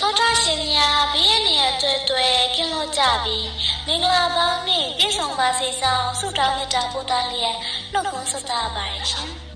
သောတာရှင်များဘေးရန်ရတွေ့တွေ့ကင်းလို့ကြပြီးမင်္ဂလာပေါင်းနဲ့ပြည့်စုံပါစေဆောင်ဆုတောင်းမေတ္တာပို့သလျက်နှုတ်ခွန်းဆက်တာပါတယ်ရှင်။